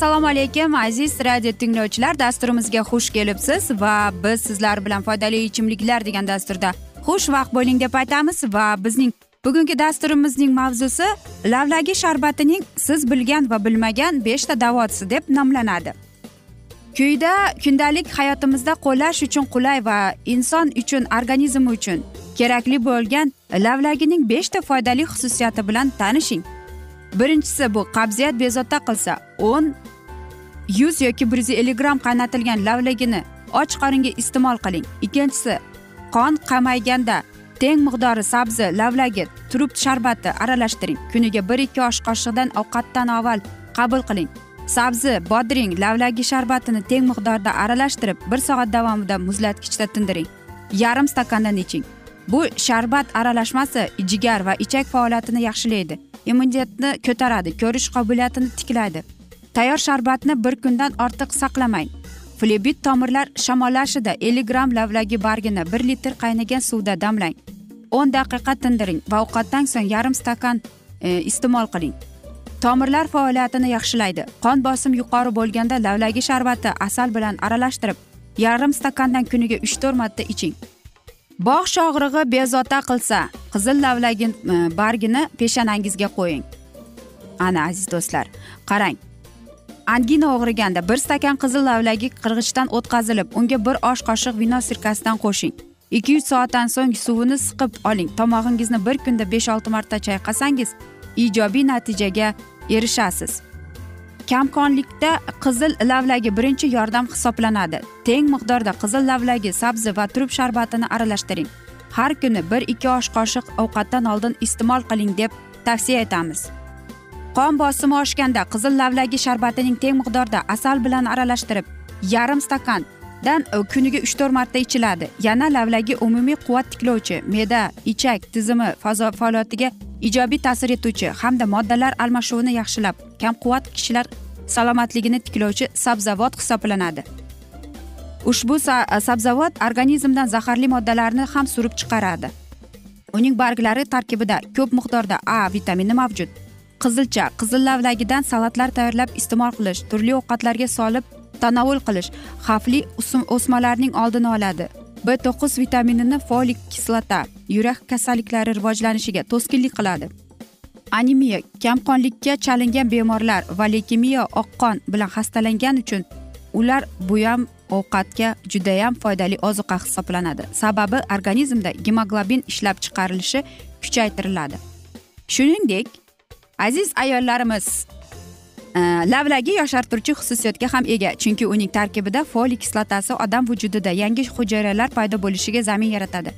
assalomu alaykum aziz radio tinglovchilar. Dasturimizga xush kelibsiz va biz sizlar bilan foydali ichimliklar degan dasturda xushvaqt bo'ling deb aytamiz va bizning bugungi dasturimizning mavzusi lavlagi sharbatining siz bilgan va bilmagan beshta davosi deb nomlanadi. Quyida kundalik hayotimizda qo'llash uchun qulay va inson uchun organizm uchun kerakli bo'lgan lavlagining beshta foydali xususiyati bilan tanishing. Birinchisi bu qabziyat bezovta qilsa o'n yuz yoki bir yuz ellik gramm qaynatilgan lavlagini och qoringa iste'mol qiling. Ikkinchisi qon qamayganda teng miqdori sabzi lavlagi turub sharbati aralashtiring. Kuniga bir ikki osh qoshiqdan ovqatdan avval qabul qiling. Sabzi bodring lavlagi sharbatini teng miqdorda aralashtirib bir soat davomida muzlatgichda tindiring. Yarim stakandan iching. Bu sharbat aralashmasi jigar va ichak faoliyatini yaxshilaydi. Immunitetni ko'taradi ko'rish qobiliyatini tiklaydi. Tayyor sharbatni bir kundan ortiq saqlamang. Flebit tomirlar shamollashida ellik gramm lavlagi bargini bir litr qaynagan suvda damlang. o'n daqiqa tindiring va ovqatdan so'ng yarim stakan e, iste'mol qiling. Tomirlar faoliyatini yaxshilaydi. Qon bosim yuqori bo'lganda lavlagi sharbati asal bilan aralashtirib yarim stakandan kuniga uch to'rt marta iching. Bog' shog'rig'i bezovta qilsa qizil lavlagi e, bargini peshanangizga qo'ying. Ana aziz do'stlar qarang. Angina og'riganda bir stakan qizil lavlagi qirg'ichdan o'tkazilib unga bir osh qoshiq vino sirkasidan qo'shing. Ikki uch soatdan so'ng suvini siqib oling. Tomog'ingizni bir kunda besh olti marta chayqasangiz ijobiy natijaga erishasiz. Kamqonlikda qizil lavlagi birinchi yordam hisoblanadi. Teng miqdorda qizil lavlagi sabzi va turp sharbatini aralashtiring. Har kuni bir ikki osh qoshiq ovqatdan oldin iste'mol qiling deb tavsiya etamiz. Qon bosimi oshganda qizil lavlagi sharbatining teng miqdorda asal bilan aralashtirib yarim stakandan kuniga uch to'rt marta ichiladi. Yana lavlagi umumiy quvvat tiklovchi me'da ichak tizimi faoliyatiga ijobiy ta'sir etuvchi hamda moddalar almashuvini yaxshilab kamquvvat kishilar salomatligini tiklovchi sabzavot hisoblanadi. Ushbu sabzavot organizmdan zaharli moddalarni ham surib chiqaradi. Uning barglari tarkibida ko'p miqdorda a vitamini mavjud. Qizilcha qizil lavlagidan salatlar tayyorlab iste'mol qilish turli ovqatlarga solib tanovul qilish xavfli o'smalarning oldini oladi. B to'qqiz vitaminini folik kislota yurak kasalliklari rivojlanishiga to'sqinlik qiladi. Anemiya kamqonlikka chalingan bemorlar va leykemiya oq qon bilan xastalangan uchun ular buyam ovqatga judayam foydali ozuqa hisoblanadi. Sababi organizmda gemoglobin ishlab chiqarilishi kuchaytiriladi. Shuningdek aziz ayollarimiz e, lavlagi yoshartiruvchi xususiyatga ham ega. Chunki uning tarkibida foliy kislotasi odam vujudida yangi hujayralar paydo bo'lishiga zamin yaratadi.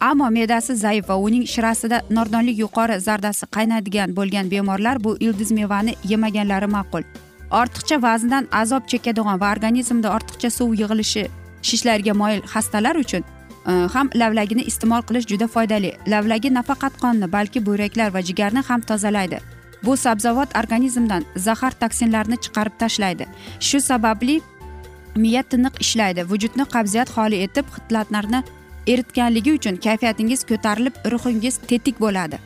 Ammo me'dasi zaif va uning shirasida nordonlik yuqori zardasi qaynaydigan bo'lgan bemorlar bu ildiz mevani yemaganlari ma'qul. Ortiqcha vazndan azob chekadigan va organizmda ortiqcha suv yig'ilishi shishlarga moyil xastalar uchun e, ham lavlagini iste'mol qilish juda foydali. Lavlagi nafaqat qonni balki buyraklar va jigarni ham tozalaydi. Bu sabzavot organizmdan zahar toksinlarni chiqarib tashlaydi. Shu sababli miya tiniq ishlaydi. Vujudni qabziyat holi etib xitlatlarni eritganligi uchun kayfiyatingiz ko'tarilib ruhingiz tetik bo'ladi.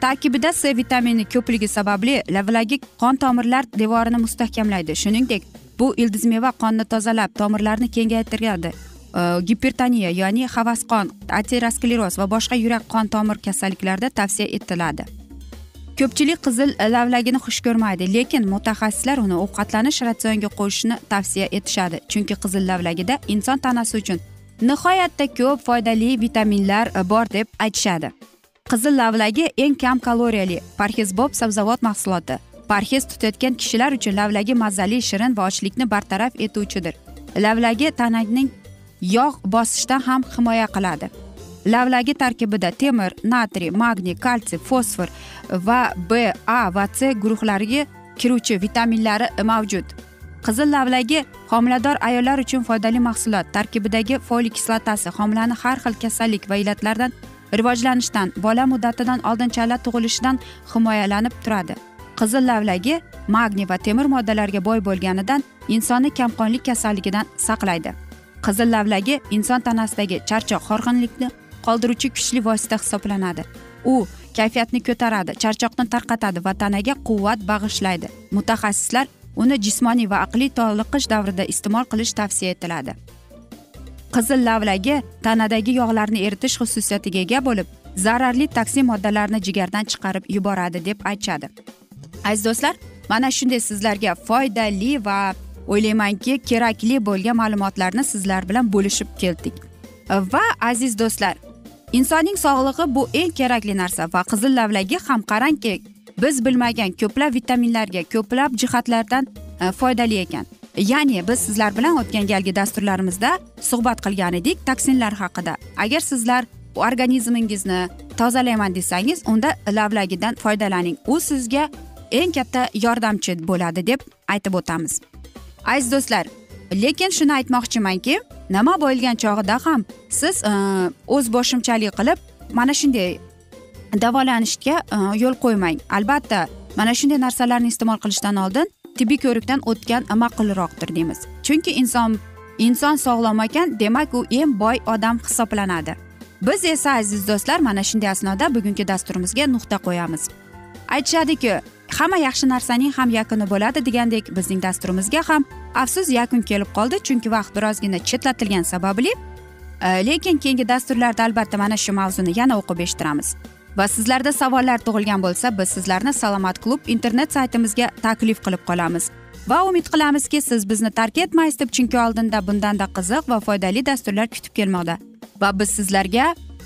Tarkibida c vitamini ko'pligi sababli lavlagi qon tomirlar devorini mustahkamlaydi. Shuningdek bu ildiz meva qonni tozalab tomirlarni kengaytiradi. Gipertoniya ya'ni havasqon ateroskleroz va boshqa yurak qon tomir kasalliklarida tavsiya etiladi. Ko'pchilik qizil lavlagini xush ko'rmaydi lekin mutaxassislar uni ovqatlanish ratsionga qo'shishni tavsiya etishadi chunki qizil lavlagida inson tanasi uchun nihoyatda ko'p foydali vitaminlar e, bor deb aytishadi. Qizil lavlagi eng kam kaloriyali parhezbob sabzavot mahsuloti. Parhez tutayotgan kishilar uchun lavlagi mazali shirin va ochlikni bartaraf etuvchidir. Lavlagi tananing yog' bosishdan ham himoya qiladi. Lavlagi tarkibida temir natriy magniy kalsiy fosfor va b a va c guruhlariga kiruvchi vitaminlari mavjud qizil lavlagi homilador ayollar uchun foydali mahsulot tarkibidagi foliy kislotasi homilani har xil kasallik va illatlardan rivojlanishdan bola muddatidan oldin chala tug'ilishidan himoyalanib turadi. Qizil lavlagi magniy va temir moddalarga boy bo'lganidan insonni kamqonlik kasalligidan saqlaydi. Qizil lavlagi inson tanasidagi charchoq horg'inlikni qoldiruvchi kuchli vosita hisoblanadi. U kayfiyatni ko'taradi charchoqni tarqatadi va tanaga quvvat bag'ishlaydi. Mutaxassislar uni jismoniy va aqliy toliqish davrida iste'mol qilish tavsiya etiladi. Qizil lavlagi tanadagi yog'larni eritish xususiyatiga ega bo'lib zararli toksin moddalarni jigardan chiqarib yuboradi deb aytishadi. Aziz do'stlar mana shunday sizlarga foydali va o'ylaymanki kerakli bo'lgan ma'lumotlarni sizlar bilan bo'lishib keldik. Va aziz do'stlar insonning sog'lig'i bu eng kerakli narsa va qizil lavlagi ham qarangki biz bilmagan ko'plab vitaminlarga ko'plab jihatlardan e, foydali ekan. Ya'ni biz sizlar bilan o'tgan galgi dasturlarimizda suhbat qilgan edik toksinlar haqida. Agar sizlar organizmingizni tozalayman desangiz unda lavlagidan foydalaning. U sizga eng katta yordamchi bo'ladi deb aytib o'tamiz. Aziz do'stlar lekin shuni aytmoqchimanki nima bo'lgan chog'ida ham siz e, o'z boshimchalik qilib mana shunday davolanishga e, yo'l qo'ymang. Albatta mana shunday narsalarni iste'mol qilishdan oldin tibbiy ko'rikdan o'tgan ma'qulroqdir deymiz. Chunki inson inson sog'lom ekan demak u eng boy odam hisoblanadi. Biz esa aziz do'stlar mana shunday asnoda bugungi dasturimizga nuqta qo'yamiz. Aytishadiki hamma yaxshi narsaning ham yakuni bo'ladi degandek bizning dasturimizga ham afsus yakun kelib qoldi. Chunki vaqt birozgina chetlatilgani sababli e, lekin keyingi dasturlarda albatta mana shu mavzuni yana o'qib eshittiramiz. Va sizlarda savollar tug'ilgan bo'lsa biz sizlarni salomat klub internet saytimizga taklif qilib qolamiz. Va umid qilamizki siz bizni tark etmaysiz deb chunki oldinda bundanda qiziq va foydali dasturlar kutib kelmoqda. Va biz sizlarga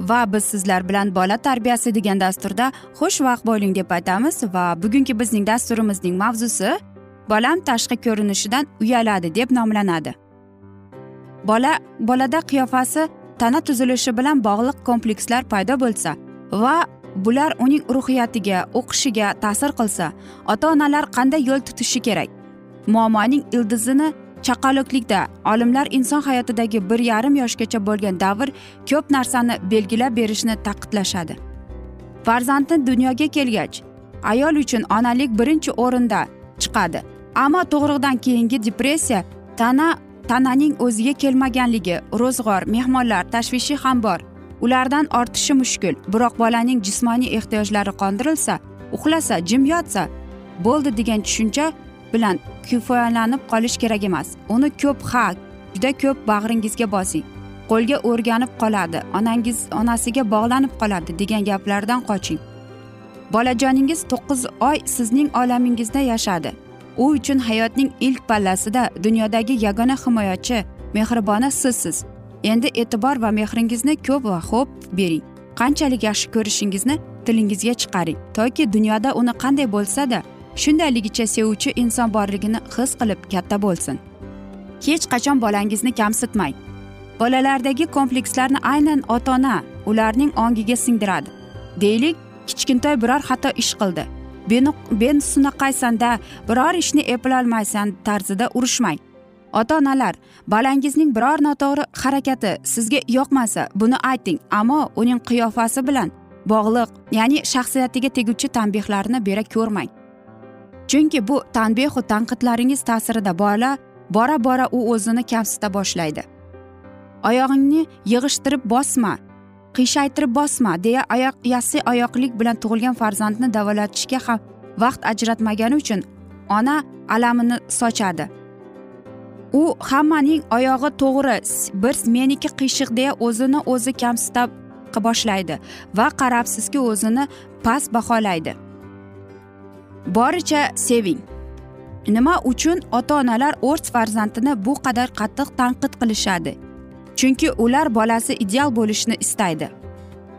Va biz sizlar bilan bola tarbiyasi degan dasturda xushvaqt bo'ling deb aytamiz va bugungi bizning dasturimizning mavzusi bolam tashqi ko'rinishidan uyaladi deb nomlanadi. Bola bolada qiyofasi tana tuzilishi bilan bog'liq komplekslar paydo bo'lsa va bular uning ruhiyatiga o'qishiga ta'sir qilsa ota onalar qanday yo'l tutishi kerak? Muammoning ildizini chaqaloqlikda olimlar inson hayotidagi bir yarim yoshgacha bo'lgan davr ko'p narsani belgilab berishni ta'kidlashadi farzandni dunyoga kelgach ayol uchun onalik birinchi o'rinda chiqadi. Ammo tug'ruqdan keyingi depressiya tana tananing o'ziga kelmaganligi ro'zg'or mehmonlar tashvishi ham bor. Ulardan ortishi mushkul. Biroq bolaning jismoniy ehtiyojlari qondirilsa uxlasa jim yotsa bo'ldi degan tushuncha bilan kifoyalanib qolish kerak emas. Uni ko'p ha juda ko'p bag'ringizga bosing. Qo'lga o'rganib qoladi onangiz onasiga bog'lanib qoladi degan gaplardan qoching. Bolajoningiz to'qqiz oy sizning olamingizda yashadi. U uchun hayotning ilk pallasida dunyodagi yagona himoyachi mehribona sizsiz. Endi e'tibor va mehringizni ko'p va xo'p bering. Qanchalik yaxshi ko'rishingizni tilingizga chiqaring. Toki dunyoda uni qanday bo'lsada shundayligicha sevuvchi inson borligini his qilib katta bo'lsin. Hech qachon bolangizni kamsitmang. Bolalardagi komplekslarni aynan ota ona ularning ongiga singdiradi. Deylik kichkintoy biror xato ish qildi. Ben sunaqaysanda biror ishni eplolmaysan tarzida urushmang. Ota onalar bolangizning biror noto'g'ri harakati sizga yoqmasa buni ayting ammo uning qiyofasi bilan bog'liq ya'ni shaxsiyatiga teguvchi tanbehlarni bera ko'rmang. Chunki bu tanbehu tanqidlaringiz ta'sirida bola bora bora u o'zini kamsita boshlaydi. Oyog'ingni yig'ishtirib bosma qiyshaytirib bosma deya oyoq yassi oyoqlik bilan tug'ilgan farzandni davolatishga ham vaqt ajratmagani uchun ona alamini sochadi. U hammaning oyog'i to'g'ri bir meniki qiyshiq deya o'zini o'zi kamsita boshlaydi va qarabsizki o'zini past baholaydi. Boricha seving. Nima uchun ota onalar o'z farzandini bu qadar qattiq tanqid qilishadi? Chunki ular bolasi ideal bo'lishni istaydi.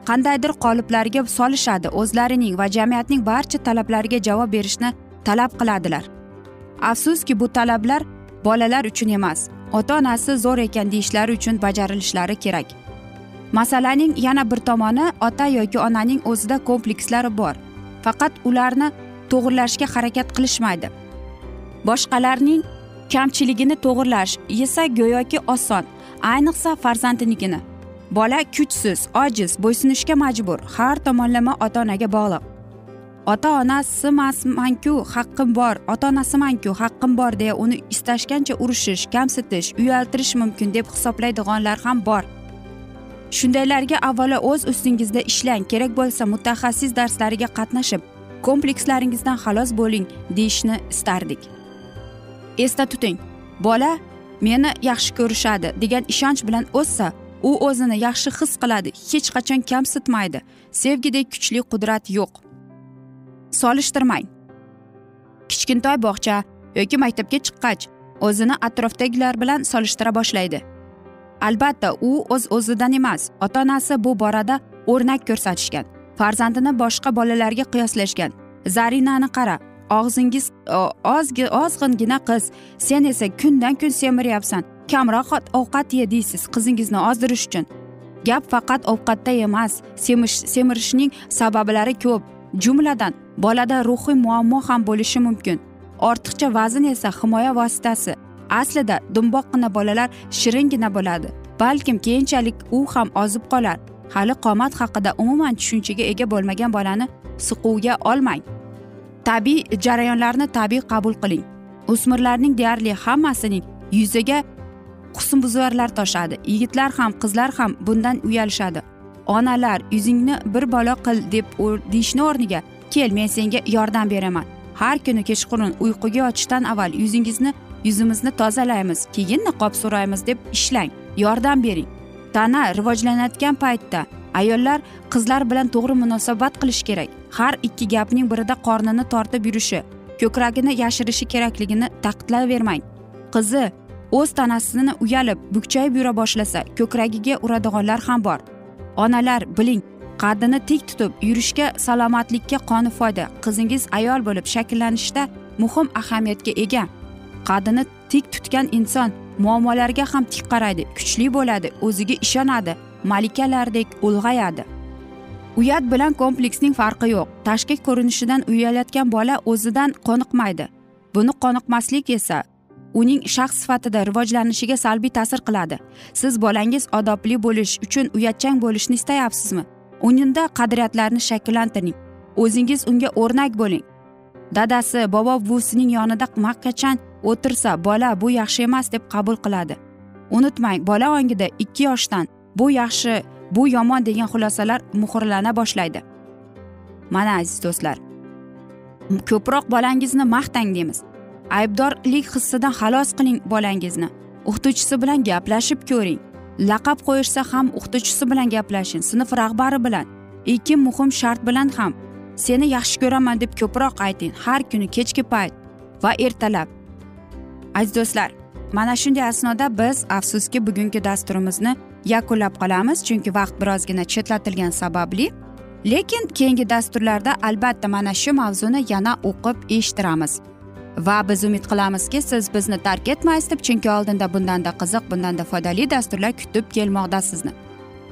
Qandaydir qoliplarga solishadi o'zlarining va jamiyatning barcha talablariga javob berishni talab qiladilar. Afsuski bu talablar bolalar uchun emas ota onasi zo'r ekan deyishlari uchun bajarilishlari kerak. Masalaning yana bir tomoni ota yoki onaning o'zida komplekslari bor. Faqat ularni to'g'irlashga harakat qilishmaydi. Boshqalarning kamchiligini to'g'irlash esa go'yoki oson ayniqsa farzandinikini bola kuchsiz ojiz bo'ysunishga majbur har tomonlama ota onaga bog'liq. Ota onasimasmanku haqqim bor ota onasimanku haqqim bor deya uni istashgancha urishish kamsitish uyaltirish mumkin deb hisoblaydiganlar ham bor. Shundaylarga avvalo o'z ustingizda ishlang kerak bo'lsa mutaxassis darslariga qatnashib komplekslaringizdan xalos bo'ling deyishni istardik. Esda tuting. Bola meni yaxshi ko'rishadi degan ishonch bilan o'ssa u o'zini yaxshi his qiladi hech qachon kamsitmaydi. Sevgidek kuchli qudrat yo'q. Solishtirmang. Kichkintoy bog'cha yoki maktabga chiqqach o'zini atrofdagilar bilan solishtira boshlaydi. Albatta u o'z o'zidan emas ota onasi bu borada o'rnak ko'rsatishgan. Farzandini boshqa bolalarga qiyoslashgan. Zarinani qara og'zingiz ozg'ingina qiz sen esa kundan kun semiryapsan. Kamroq ovqat ye deysiz qizingizni ozdirish uchun. Gap faqat ovqatda emas semish semirishning sabablari ko'p. Jumladan bolada ruhiy muammo ham bo'lishi mumkin. Ortiqcha vazn esa himoya vositasi. Aslida dumboqqina bolalar shiringina bo'ladi balkim keyinchalik u ham ozib qolar. Hali qomat haqida umuman tushunchaga ega bo'lmagan bolani siquvga olmang. Tabiiy jarayonlarni tabiiy qabul qiling. O'smirlarning deyarli hammasining yuziga husnbuzarlar toshadi. Yigitlar ham qizlar ham bundan uyalishadi. Onalar yuzingni bir balo qil deb deyishni o'rniga kel men senga yordam beraman. Har kuni kechqurun uyquga yotishdan avval yuzingizni yuzimizni tozalaymiz. Keyin niqob so'raymiz deb ishlang. Yordam bering. Tana rivojlanayotgan paytda ayollar qizlar bilan to'g'ri munosabat qilish kerak. Har ikki gapning birida qornini tortib yurishi ko'kragini yashirishi kerakligini ta'kidlayvermang qizi o'z tanasini uyalib bukchayib yura boshlasa ko'kragiga uradiganlar ham bor. Onalar biling qaddini tik tutib yurishga salomatlikka qoni foyda qizingiz ayol bo'lib shakllanishda muhim ahamiyatga ega. Qaddini tik tutgan inson muammolarga ham tik qaraydi kuchli bo'ladi o'ziga ishonadi malikalardek ulg'ayadi. Uyat bilan kompleksning farqi yo'q. Tashqi ko'rinishidan uyalayotgan bola o'zidan qoniqmaydi. Buni qoniqmaslik esa uning shaxs sifatida rivojlanishiga salbiy ta'sir qiladi. Siz bolangiz odobli bo'lish uchun uyatchang bo'lishni istayapsizmi? Unda qadriyatlarni shakllantiring. O'zingiz unga o'rnak bo'ling. Dadasi bobo buvisining yonida makkachan o'tirsa bola bu yaxshi emas deb qabul qiladi. Unutmang bola ongida ikki yoshdan bu yaxshi bu yomon degan xulosalar muhrlana boshlaydi. Mana aziz do'stlar ko'proq bolangizni maqtang deymiz. Aybdorlik hissidan xalos qiling bolangizni. O'qituvchisi bilan gaplashib ko'ring. Laqab qo'yishsa ham o'qituvchisi bilan gaplashing sinf rahbari bilan. Ikki muhim shart bilan ham seni yaxshi ko'raman deb ko'proq ayting. Har kuni kechki payt va ertalab. Aziz do'stlar mana shunday asnoda biz afsuski bugungi dasturimizni yakunlab qolamiz chunki vaqt birozgina chetlatilgani sababli. Lekin keyingi dasturlarda albatta mana shu mavzuni yana o'qib eshittiramiz. Va biz umid qilamizki siz bizni tark etmaysiz deb chunki oldinda bundanda qiziq bundanda foydali dasturlar kutib kelmoqda sizni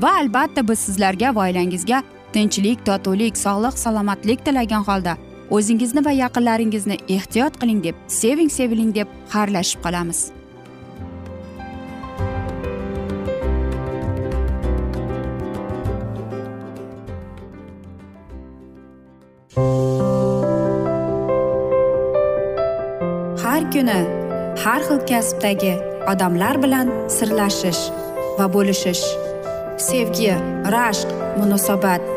va albatta biz sizlarga va oilangizga tinchlik totuvlik sog'lik salomatlik tilagan holda o'zingizni va yaqinlaringizni ehtiyot qiling deb seving seviling deb xayrlashib qolamiz. Har kuni har xil kasbdagi odamlar bilan sirlashish va bo'lishish sevgi rashq munosabat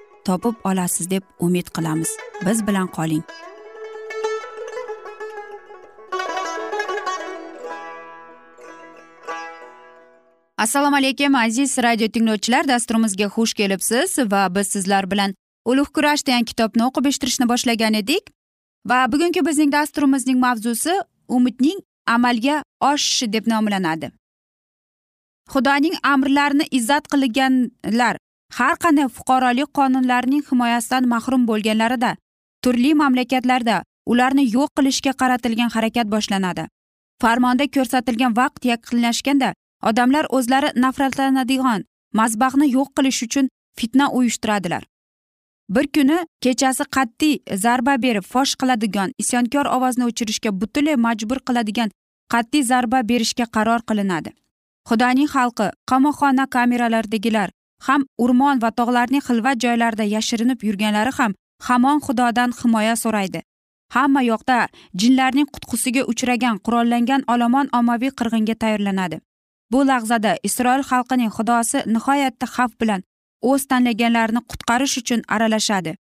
topib olasiz deb umid qilamiz. Biz bilan qoling. Assalomu alaykum aziz radio tinglovchilar. Dasturimizga xush kelibsiz va biz sizlar bilan ulug' kurash degan kitobni o'qib eshittirishni boshlagan edik. Va bugungi bizning dasturimizning mavzusi umidning amalga oshishi deb nomlanadi. Xudoning amrlarini izzat qilganlar har qanday fuqarolik qonunlarining himoyasidan mahrum bo'lganlarida turli mamlakatlarda ularni yo'q qilishga qaratilgan harakat boshlanadi. Farmonda ko'rsatilgan vaqt yaqinlashganda odamlar o'zlari nafratlanadigan mazbahni yo'q qilish uchun fitna uyushtiradilar. Bir kuni kechasi qat'iy zarba berib fosh qiladigan isyonkor ovozni o'chirishga butunlay majbur qiladigan qat'iy zarba berishga qaror qilinadi. Xudoning xalqi qamoqxona kameralardagilar ham o'rmon va tog'larning xilvat joylarida yashirinib yurganlari ham hamon xudodan himoya so'raydi. Hamma yoqda jinlarning qutqusiga uchragan qurollangan olomon ommaviy qirg'inga tayyorlanadi. Bu lahzada isroil xalqining xudosi nihoyatda xavf bilan o'z tanlaganlarini qutqarish uchun aralashadi.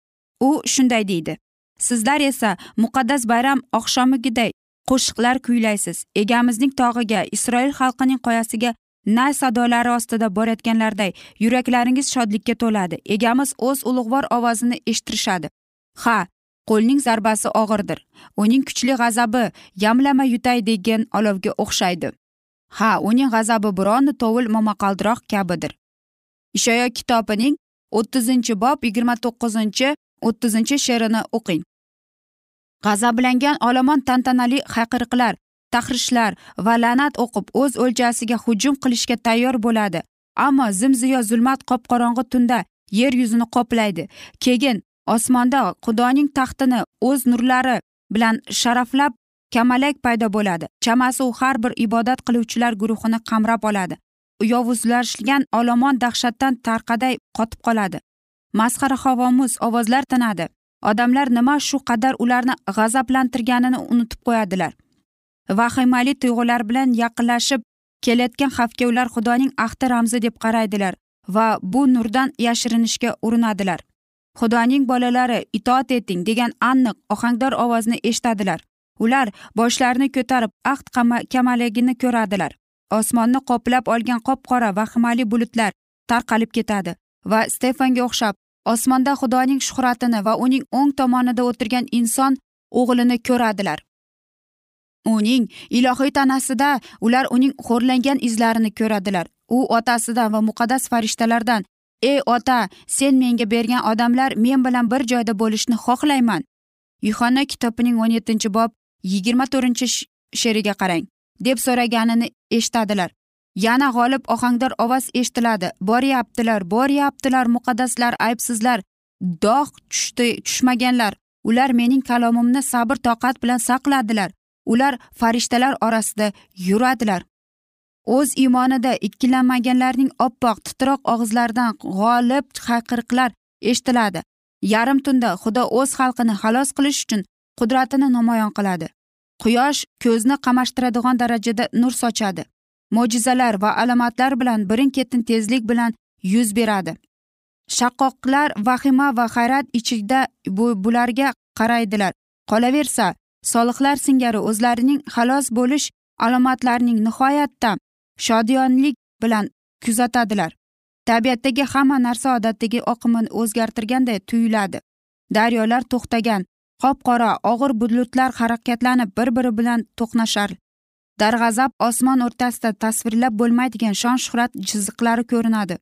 U shunday deydi sizlar esa muqaddas bayram oqshomigiday qo'shiqlar kuylaysiz. Egamizning tog'iga isroil xalqining qoyasiga nay sadolari ostida borayotganlarday yuraklaringiz shodlikka to'ladi. Egamiz o'z ulug'vor ovozini eshittirishadi. Ha qo'lning zarbasi og'irdir. Uning kuchli g'azabi yamlama yutay degan olovga o'xshaydi. Ha uning g'azabi biron tovul momaqaldiroq kabidir. Ishoyo kitobining o'ttizinchi bob yigirma to'qqizinchi o'ttizinchi she'rini o'qing. G'azablangan olomon tantanali hayqiriqlar tahrishlar va la'nat o'qib o'z o'ljasiga hujum qilishga tayyor bo'ladi. Ammo zimziyo zulmat qop qorong'i tunda yer yuzini qoplaydi. Keyin osmonda xudoning taxtini o'z nurlari bilan sharaflab kamalak paydo bo'ladi. Chamasi u har bir ibodat qiluvchilar guruhini qamrab oladi. Yovuzlashgan olomon dahshatdan tarqaday qotib qoladi. Masxara havomuz ovozlar tinadi. Odamlar nima shu qadar ularni g'azablantirganini unutib qo'yadilar. Vahimali tuyg'ular bilan yaqinlashib kelayotgan xavfga ular xudoning ahdi ramzi deb qaraydilar va bu nurdan yashirinishga urinadilar. Xudoning bolalari itoat eting degan aniq ohangdor ovozni eshitadilar. Ular boshlarini ko'tarib ahd kamaligini ko'radilar. Osmonni qoplab olgan qop qora vahimali bulutlar tarqalib ketadi va stefanga o'xshab osmonda xudoning shuhratini va uning o'ng tomonida o'tirgan inson o'g'lini ko'radilar. Uning ilohiy tanasida ular uning xo'rlangan izlarini ko'radilar. U otasidan va muqaddas farishtalardan ey ota sen menga bergan odamlar men bilan bir joyda bo'lishni xohlayman. Yuhanna kitobining o'n yettinchi bob yigirma to'rtinchi she'riga qarang deb so'raganini eshitadilar. Yana g'olib ohangdor ovoz eshitiladi. Boryaptilar boryaptilar muqaddaslar aybsizlar. Dog' tushdi tushmaganlar. Ular mening kalomimni sabr toqat bilan saqladilar. Ular farishtalar orasida yuradilar. O'z iymonida ikkilanmaganlarning oppoq titroq og'izlaridan g'olib hayqiriqlar eshitiladi. Yarim tunda xudo o'z xalqini xalos qilish uchun qudratini namoyon qiladi. Quyosh ko'zni qamashtiradigan darajada nur sochadi. Mo'jizalar va alomatlar bilan birin ketin tezlik bilan yuz beradi. Shaqqoqlar vahima va hayrat ichida bu bularga qaraydilar. Qolaversa solihlar singari o'zlarining xalos bo'lish alomatlarining nihoyatda shodiyonlik bilan kuzatadilar. Tabiatdagi hamma narsa odatdagi oqimini o'zgartirganday tuyuladi. Daryolar to'xtagan qop qora og'ir bulutlar harakatlanib bir biri bilan to'qnashar. Darg'azab osmon o'rtasida tasvirlab bo'lmaydigan shon shuhrat chiziqlari ko'rinadi.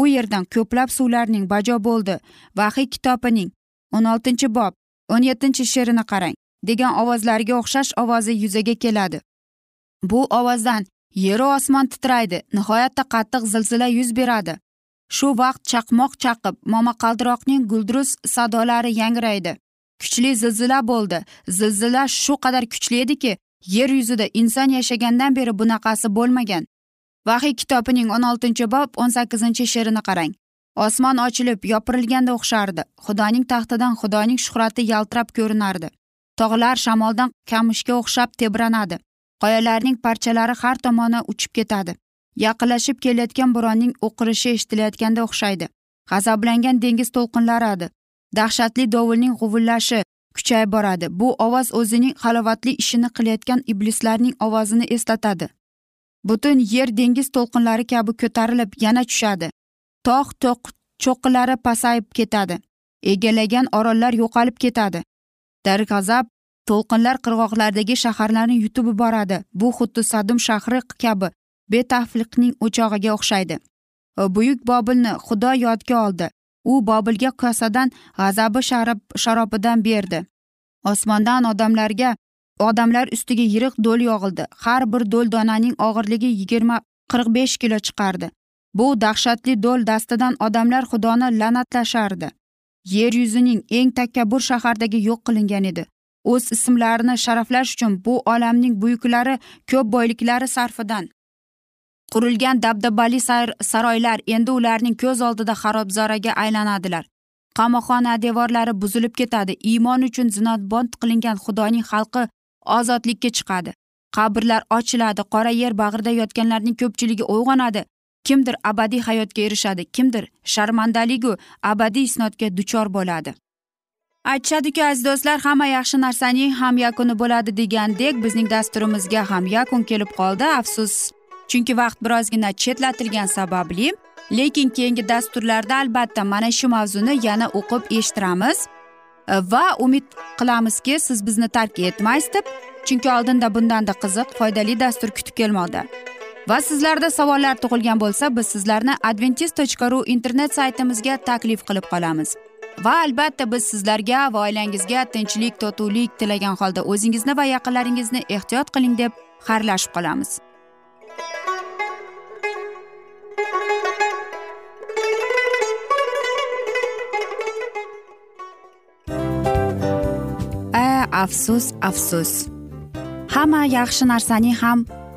U yerdan ko'plab suvlarning bajo bo'ldi. Vahiy kitobining o'n oltinchi bob o'n yettinchi she'rini qarang. Degan ovozlarga o'xshash ovozi yuzaga keladi. Bu ovozdan yeru osmon titraydi nihoyatda qattiq zilzila yuz beradi. Shu vaqt chaqmoq chaqib momaqaldiroqning guldurus sadolari yangraydi. Kuchli zilzila bo'ldi. Zilzila shu qadar kuchli ediki yer yuzida inson yashagandan beri bunaqasi bo'lmagan. Vahiy kitobining o'n oltinchi bob o'n sakkizinchi she'rini qarang. Osmon ochilib yopirilganda o'xshardi. Xudoning taxtidan xudoning shuhrati yaltirab ko'rinardi. Tog'lar shamoldan kamushga o'xshab tebranadi. Qoyalarning parchalari har tomonga uchib ketadi. Yaqinlashib kelayotgan bo'ronning o'qirishi eshitilayotganga o'xshaydi. G'azablangan dengiz to'lqinlaradi. Dahshatli dovulning g'uvillashi kuchayib boradi. Bu ovoz o'zining halovatli ishini qilayotgan iblislarning ovozini eslatadi. Butun yer dengiz to'lqinlari kabi ko'tarilib yana tushadi. Tog' to'q cho'qqilari pasayib ketadi. Egallagan orollar yo'qolib ketadi. Darg'azab to'lqinlar qirg'oqlardagi shaharlarni yutib yuboradi bu xuddi sadum shahri kabi betafliqning o'chog'iga o'xshaydi. E, Buyuk bobilni xudo yodga oldi. U bobilga kosadan g'azabi sharab sharobidan berdi. Osmondan odamlarga odamlar ustiga yirik do'l yog'ildi. Har bir do'l donaning og'irligi yigirma qirq besh kilo chiqardi. Bu dahshatli do'l dastidan odamlar xudoni la'natlashardi. Yer yuzining eng takabbur shahardagi yo'q qilingan edi. O'z ismlarini sharaflash uchun bu olamning buyuklari ko'p boyliklari sarfidan qurilgan dabdabali saroylar endi ularning ko'z oldida xarobzoraga aylanadilar. Qamoqxona devorlari buzilib ketadi. Iymon uchun zinotbond qilingan xudoning xalqi ozodlikka chiqadi. Qabrlar ochiladi. Qora yer bag'rida yotganlarning ko'pchiligi uyg'onadi. Kimdir abadiy hayotga erishadi kimdir sharmandaligu abadiy isnodga duchor bo'ladi. Aytishadiku aziz do'stlar hamma yaxshi narsaning ham yakuni bo'ladi degandek bizning dasturimizga ham yakun kelib qoldi afsus. Chunki vaqt birozgina chetlatilgani sababli lekin keyingi dasturlarda albatta mana shu mavzuni yana o'qib eshittiramiz. Va umid qilamizki siz bizni tark etmaysiz deb chunki oldinda bundanda qiziq foydali dastur kutib kelmoqda. Va sizlarda savollar tug'ilgan bo'lsa biz sizlarni adventis tochka ru internet saytimizga taklif qilib qolamiz. Va albatta biz sizlarga va oilangizga tinchlik totuvlik tilagan holda o'zingizni va yaqinlaringizni ehtiyot qiling deb xayrlashib qolamiz. Afsus afsus. Hamma yaxshi narsaning ham